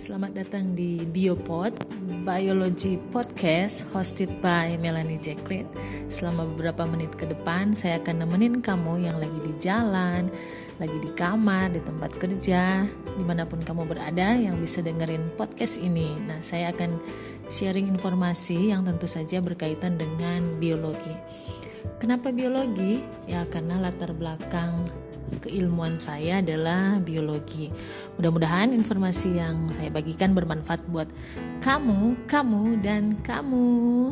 selamat datang di Biopod Biology Podcast hosted by Melanie Jacqueline. Selama beberapa menit ke depan, saya akan nemenin kamu yang lagi di jalan, lagi di kamar, di tempat kerja, di mana pun kamu berada yang bisa dengerin podcast ini. Nah, saya akan sharing informasi yang tentu saja berkaitan dengan biologi. Kenapa biologi? Ya, karena latar belakang keilmuan saya adalah biologi. Mudah-mudahan informasi yang saya bagikan bermanfaat buat kamu, kamu, dan kamu.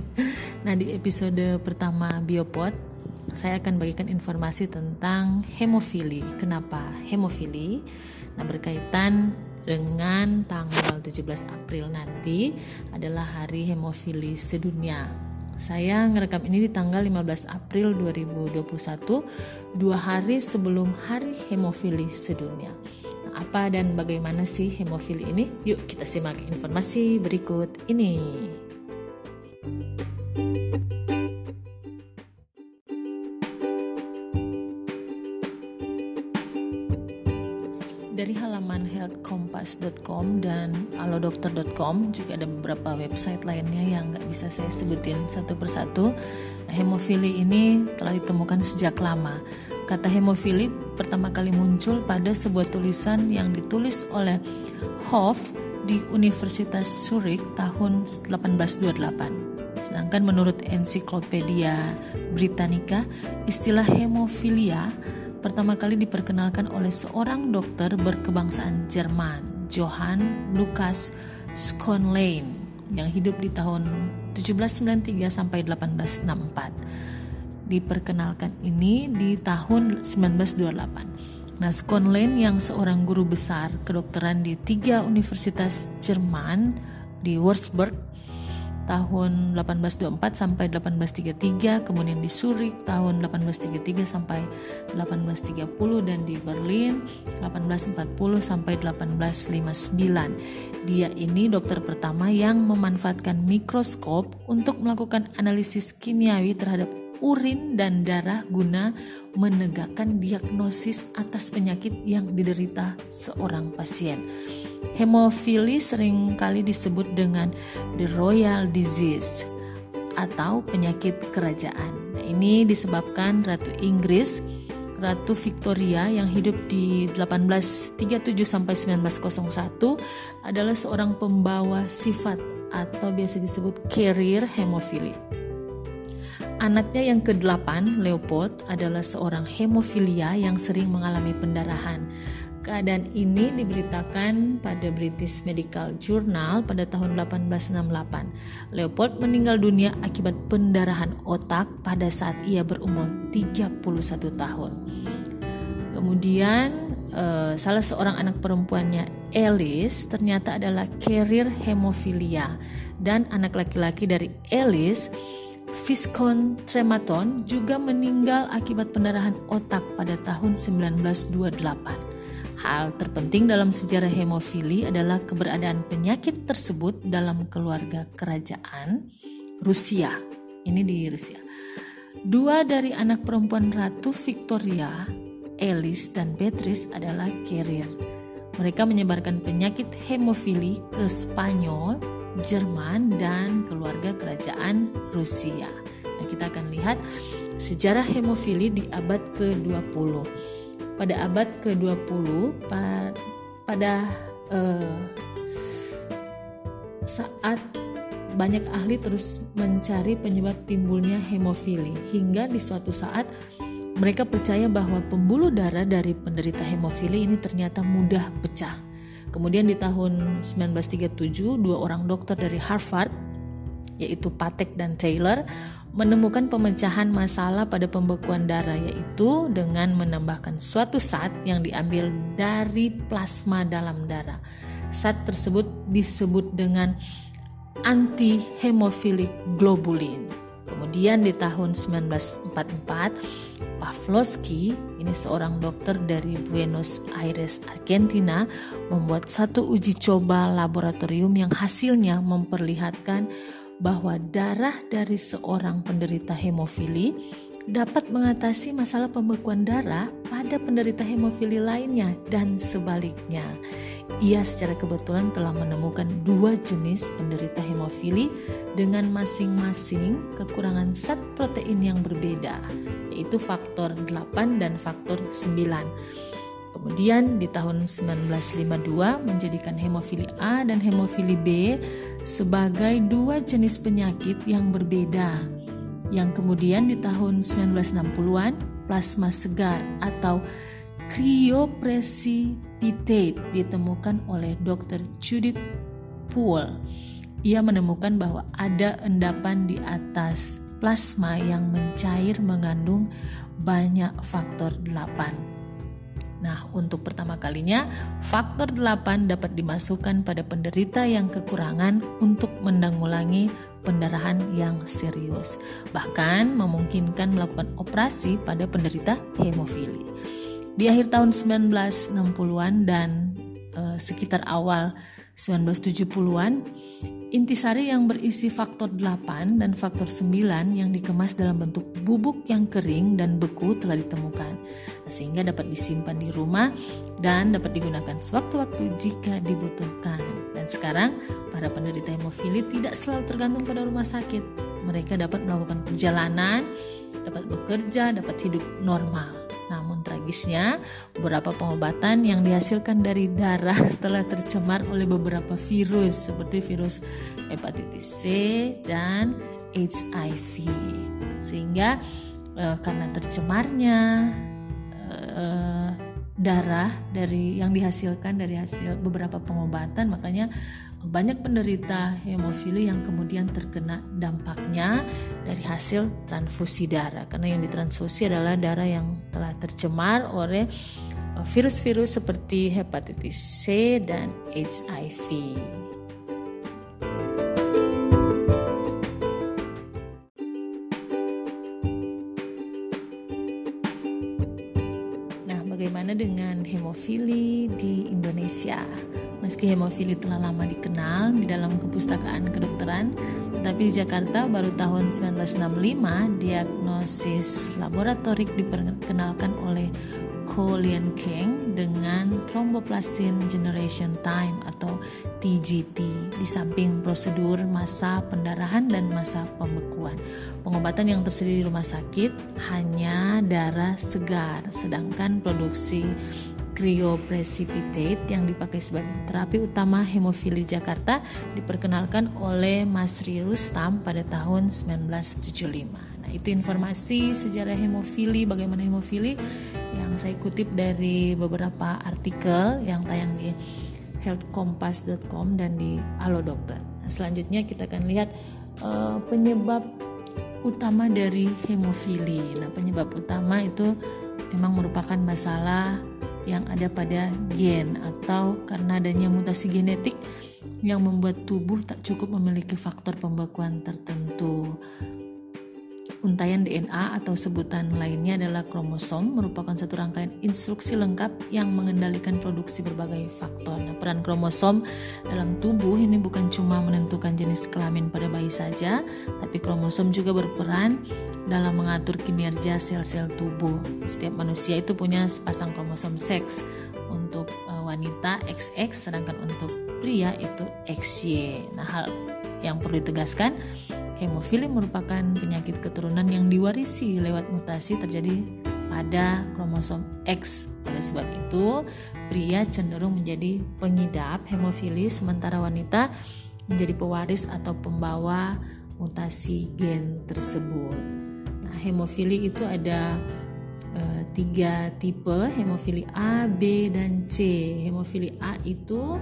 nah, di episode pertama Biopod, saya akan bagikan informasi tentang hemofili. Kenapa hemofili? Nah, berkaitan dengan tanggal 17 April nanti adalah hari hemofili sedunia. Saya ngerekam ini di tanggal 15 April 2021, dua hari sebelum Hari Hemofili Sedunia. Nah, apa dan bagaimana sih hemofili ini? Yuk kita simak informasi berikut ini. healthcompass.com dan alodokter.com juga ada beberapa website lainnya yang nggak bisa saya sebutin satu persatu. Nah, hemofili ini telah ditemukan sejak lama. Kata hemofili pertama kali muncul pada sebuah tulisan yang ditulis oleh Hoff di Universitas Zurich tahun 1828. Sedangkan menurut ensiklopedia Britannica, istilah hemofilia pertama kali diperkenalkan oleh seorang dokter berkebangsaan Jerman, Johann Lukas Schonlein, yang hidup di tahun 1793 sampai 1864. Diperkenalkan ini di tahun 1928. Nah, Schonlein yang seorang guru besar kedokteran di tiga universitas Jerman di Würzburg tahun 1824 sampai 1833, kemudian di Zurich tahun 1833 sampai 1830 dan di Berlin 1840 sampai 1859. Dia ini dokter pertama yang memanfaatkan mikroskop untuk melakukan analisis kimiawi terhadap urin dan darah guna menegakkan diagnosis atas penyakit yang diderita seorang pasien. Hemofili sering kali disebut dengan the royal disease atau penyakit kerajaan. Nah, ini disebabkan Ratu Inggris, Ratu Victoria yang hidup di 1837 sampai 1901 adalah seorang pembawa sifat atau biasa disebut carrier hemofili. Anaknya yang ke-8, Leopold, adalah seorang hemofilia yang sering mengalami pendarahan. Keadaan ini diberitakan pada British Medical Journal pada tahun 1868. Leopold meninggal dunia akibat pendarahan otak pada saat ia berumur 31 tahun. Kemudian uh, salah seorang anak perempuannya Alice ternyata adalah carrier hemofilia dan anak laki-laki dari Alice Viscount Trematon juga meninggal akibat pendarahan otak pada tahun 1928. Hal terpenting dalam sejarah hemofili adalah keberadaan penyakit tersebut dalam keluarga kerajaan Rusia. Ini di Rusia. Dua dari anak perempuan Ratu Victoria, Alice dan Beatrice adalah carrier. Mereka menyebarkan penyakit hemofili ke Spanyol, Jerman, dan keluarga kerajaan Rusia. Nah, kita akan lihat sejarah hemofili di abad ke-20 pada abad ke-20 pada uh, saat banyak ahli terus mencari penyebab timbulnya hemofili hingga di suatu saat mereka percaya bahwa pembuluh darah dari penderita hemofili ini ternyata mudah pecah. Kemudian di tahun 1937 dua orang dokter dari Harvard yaitu Patek dan Taylor menemukan pemecahan masalah pada pembekuan darah yaitu dengan menambahkan suatu zat yang diambil dari plasma dalam darah. Zat tersebut disebut dengan anti-hemophilic globulin. Kemudian di tahun 1944, Pavlovsky, ini seorang dokter dari Buenos Aires, Argentina, membuat satu uji coba laboratorium yang hasilnya memperlihatkan bahwa darah dari seorang penderita hemofili dapat mengatasi masalah pembekuan darah pada penderita hemofili lainnya dan sebaliknya. ia secara kebetulan telah menemukan dua jenis penderita hemofili dengan masing-masing kekurangan zat protein yang berbeda, yaitu faktor 8 dan faktor 9. Kemudian di tahun 1952 menjadikan hemofili A dan hemofili B sebagai dua jenis penyakit yang berbeda. Yang kemudian di tahun 1960-an plasma segar atau cryoprecipitate ditemukan oleh Dr. Judith Poole. Ia menemukan bahwa ada endapan di atas plasma yang mencair mengandung banyak faktor 8. Nah, untuk pertama kalinya, faktor 8 dapat dimasukkan pada penderita yang kekurangan untuk menanggulangi pendarahan yang serius. Bahkan memungkinkan melakukan operasi pada penderita hemofili. Di akhir tahun 1960-an dan e, sekitar awal 1970-an, intisari yang berisi faktor 8 dan faktor 9 yang dikemas dalam bentuk bubuk yang kering dan beku telah ditemukan, sehingga dapat disimpan di rumah dan dapat digunakan sewaktu-waktu jika dibutuhkan. Dan sekarang, para penderita hemofili tidak selalu tergantung pada rumah sakit. Mereka dapat melakukan perjalanan, dapat bekerja, dapat hidup normal. Tragisnya, beberapa pengobatan yang dihasilkan dari darah telah tercemar oleh beberapa virus seperti virus hepatitis C dan HIV. Sehingga eh, karena tercemarnya eh, darah dari yang dihasilkan dari hasil beberapa pengobatan makanya banyak penderita hemofili yang kemudian terkena dampaknya dari hasil transfusi darah karena yang ditransfusi adalah darah yang telah tercemar oleh eh, virus-virus seperti hepatitis C dan HIV. Dengan hemofili di Indonesia? Meski hemofili telah lama dikenal di dalam kepustakaan kedokteran, tetapi di Jakarta baru tahun 1965 diagnosis laboratorik diperkenalkan oleh Ko Lien Keng dengan thromboplastin generation time atau TGT di samping prosedur masa pendarahan dan masa pembekuan. Pengobatan yang tersedia di rumah sakit hanya darah segar, sedangkan produksi cryoprecipitate yang dipakai sebagai terapi utama hemofili Jakarta diperkenalkan oleh Mas Rustam pada tahun 1975. Nah, itu informasi sejarah hemofili, bagaimana hemofili saya kutip dari beberapa artikel yang tayang di healthkompas.com dan di Halo Dokter. Nah, selanjutnya kita akan lihat uh, penyebab utama dari hemofili. Nah, penyebab utama itu memang merupakan masalah yang ada pada gen atau karena adanya mutasi genetik yang membuat tubuh tak cukup memiliki faktor pembekuan tertentu. Untayan DNA atau sebutan lainnya adalah kromosom merupakan satu rangkaian instruksi lengkap yang mengendalikan produksi berbagai faktor. Nah, peran kromosom dalam tubuh ini bukan cuma menentukan jenis kelamin pada bayi saja, tapi kromosom juga berperan dalam mengatur kinerja sel-sel tubuh. Setiap manusia itu punya sepasang kromosom seks. Untuk eh, wanita XX sedangkan untuk pria itu XY. Nah, hal yang perlu ditegaskan Hemofili merupakan penyakit keturunan yang diwarisi lewat mutasi terjadi pada kromosom X. Oleh sebab itu, pria cenderung menjadi pengidap hemofili sementara wanita menjadi pewaris atau pembawa mutasi gen tersebut. Nah, hemofili itu ada e, tiga tipe, hemofili A, B, dan C. Hemofili A itu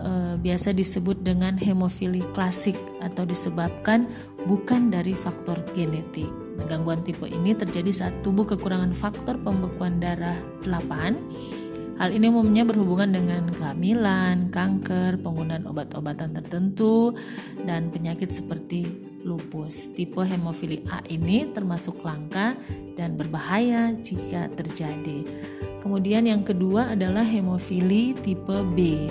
e, biasa disebut dengan hemofili klasik atau disebabkan bukan dari faktor genetik. Nah, gangguan tipe ini terjadi saat tubuh kekurangan faktor pembekuan darah 8. Hal ini umumnya berhubungan dengan kehamilan, kanker, penggunaan obat-obatan tertentu, dan penyakit seperti lupus. Tipe hemofili A ini termasuk langka dan berbahaya jika terjadi. Kemudian yang kedua adalah hemofili tipe B.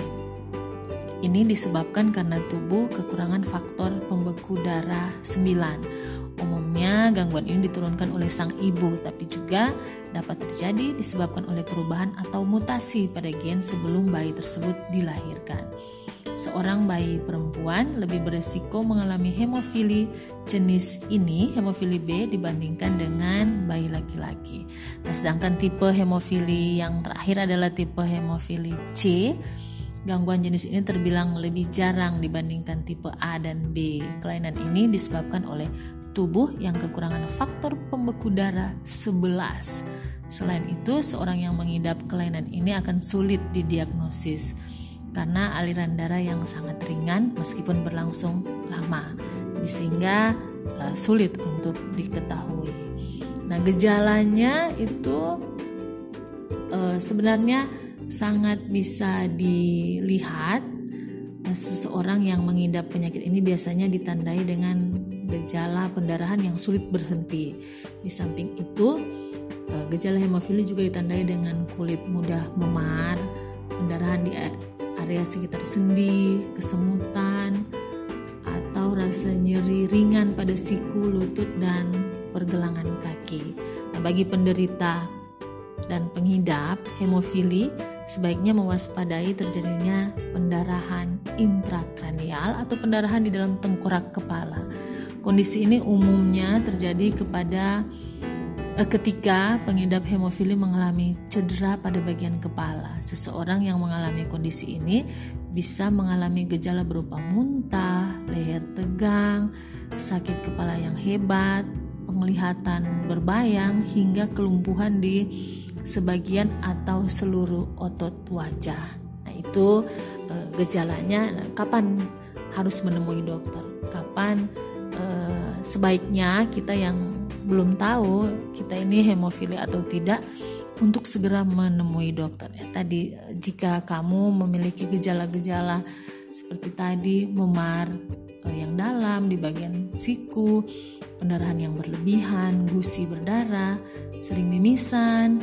Ini disebabkan karena tubuh kekurangan faktor pembeku darah 9. Umumnya gangguan ini diturunkan oleh sang ibu, tapi juga dapat terjadi disebabkan oleh perubahan atau mutasi pada gen sebelum bayi tersebut dilahirkan. Seorang bayi perempuan lebih beresiko mengalami hemofili jenis ini, hemofili B dibandingkan dengan bayi laki-laki. Nah, sedangkan tipe hemofili yang terakhir adalah tipe hemofili C Gangguan jenis ini terbilang lebih jarang dibandingkan tipe A dan B. Kelainan ini disebabkan oleh tubuh yang kekurangan faktor pembeku darah 11. Selain itu, seorang yang mengidap kelainan ini akan sulit didiagnosis karena aliran darah yang sangat ringan meskipun berlangsung lama, sehingga uh, sulit untuk diketahui. Nah, gejalanya itu uh, sebenarnya sangat bisa dilihat nah, seseorang yang mengidap penyakit ini biasanya ditandai dengan gejala pendarahan yang sulit berhenti. Di samping itu, eh, gejala hemofili juga ditandai dengan kulit mudah memar, pendarahan di area sekitar sendi, kesemutan, atau rasa nyeri ringan pada siku, lutut, dan pergelangan kaki. Nah, bagi penderita dan pengidap hemofili, sebaiknya mewaspadai terjadinya pendarahan intrakranial atau pendarahan di dalam tengkorak kepala. Kondisi ini umumnya terjadi kepada eh, ketika pengidap hemofili mengalami cedera pada bagian kepala. Seseorang yang mengalami kondisi ini bisa mengalami gejala berupa muntah, leher tegang, sakit kepala yang hebat, penglihatan berbayang hingga kelumpuhan di sebagian atau seluruh otot wajah. Nah, itu e, gejalanya. Nah, kapan harus menemui dokter? Kapan e, sebaiknya kita yang belum tahu kita ini hemofili atau tidak untuk segera menemui dokter ya. Tadi jika kamu memiliki gejala-gejala seperti tadi memar yang dalam di bagian siku, pendarahan yang berlebihan, gusi berdarah, sering mimisan,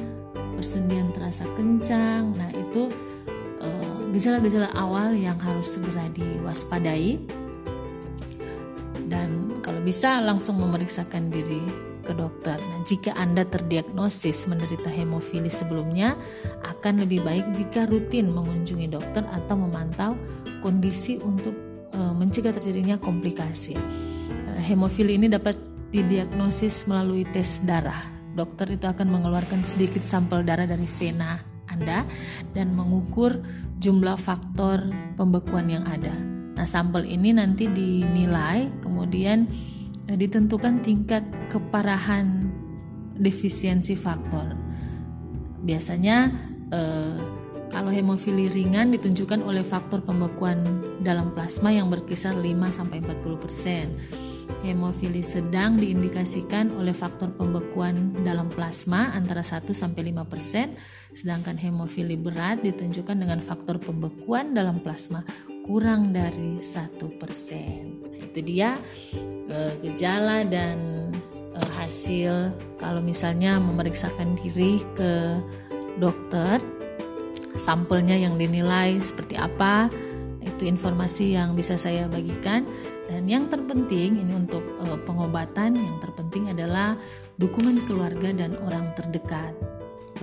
persendian terasa kencang. Nah, itu eh, gejala-gejala uh, awal yang harus segera diwaspadai. Dan kalau bisa langsung memeriksakan diri ke dokter. Nah, jika Anda terdiagnosis menderita hemofili sebelumnya, akan lebih baik jika rutin mengunjungi dokter atau memantau kondisi untuk uh, mencegah terjadinya komplikasi. Hemofili ini dapat didiagnosis melalui tes darah dokter itu akan mengeluarkan sedikit sampel darah dari vena Anda dan mengukur jumlah faktor pembekuan yang ada. Nah, sampel ini nanti dinilai, kemudian eh, ditentukan tingkat keparahan defisiensi faktor. Biasanya eh, kalau hemofili ringan ditunjukkan oleh faktor pembekuan dalam plasma yang berkisar 5 sampai 40%. Hemofili sedang diindikasikan oleh faktor pembekuan dalam plasma antara 1 sampai 5%, sedangkan hemofili berat ditunjukkan dengan faktor pembekuan dalam plasma kurang dari 1%. Nah, itu dia eh, gejala dan eh, hasil kalau misalnya memeriksakan diri ke dokter sampelnya yang dinilai seperti apa itu informasi yang bisa saya bagikan dan yang terpenting ini untuk uh, pengobatan yang terpenting adalah dukungan keluarga dan orang terdekat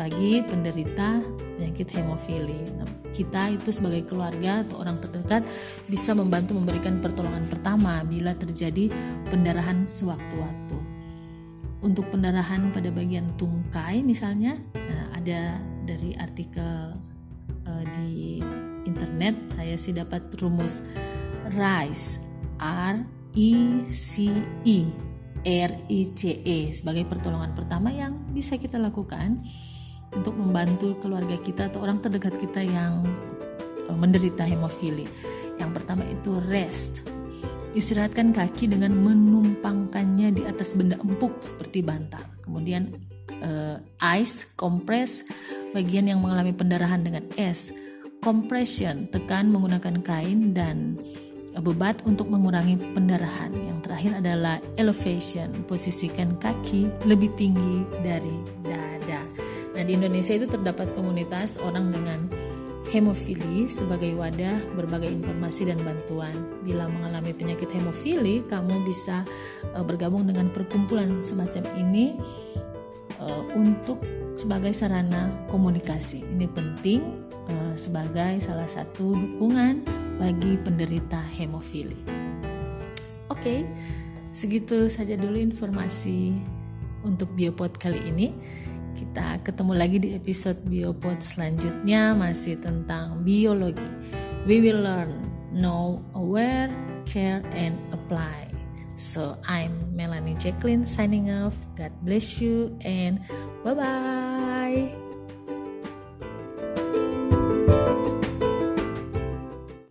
bagi penderita penyakit hemofili. Nah, kita itu sebagai keluarga atau orang terdekat bisa membantu memberikan pertolongan pertama bila terjadi pendarahan sewaktu-waktu. Untuk pendarahan pada bagian tungkai misalnya, nah, ada dari artikel uh, di internet saya sih dapat rumus RICE R I C E R I C E sebagai pertolongan pertama yang bisa kita lakukan untuk membantu keluarga kita atau orang terdekat kita yang eh, menderita hemofili. Yang pertama itu rest. Istirahatkan kaki dengan menumpangkannya di atas benda empuk seperti bantal. Kemudian uh, ice, kompres bagian yang mengalami pendarahan dengan es. Compression, tekan menggunakan kain dan bebat untuk mengurangi pendarahan. Yang terakhir adalah elevation, posisikan kaki lebih tinggi dari dada. Nah, di Indonesia itu terdapat komunitas orang dengan hemofili sebagai wadah berbagai informasi dan bantuan. Bila mengalami penyakit hemofili, kamu bisa uh, bergabung dengan perkumpulan semacam ini uh, untuk sebagai sarana komunikasi. Ini penting uh, sebagai salah satu dukungan bagi penderita hemofili. Oke, okay, segitu saja dulu informasi untuk biopod kali ini. Kita ketemu lagi di episode Biopod selanjutnya masih tentang biologi. We will learn, know, aware, care, and apply. So I'm Melanie Jacqueline signing off. God bless you and bye bye.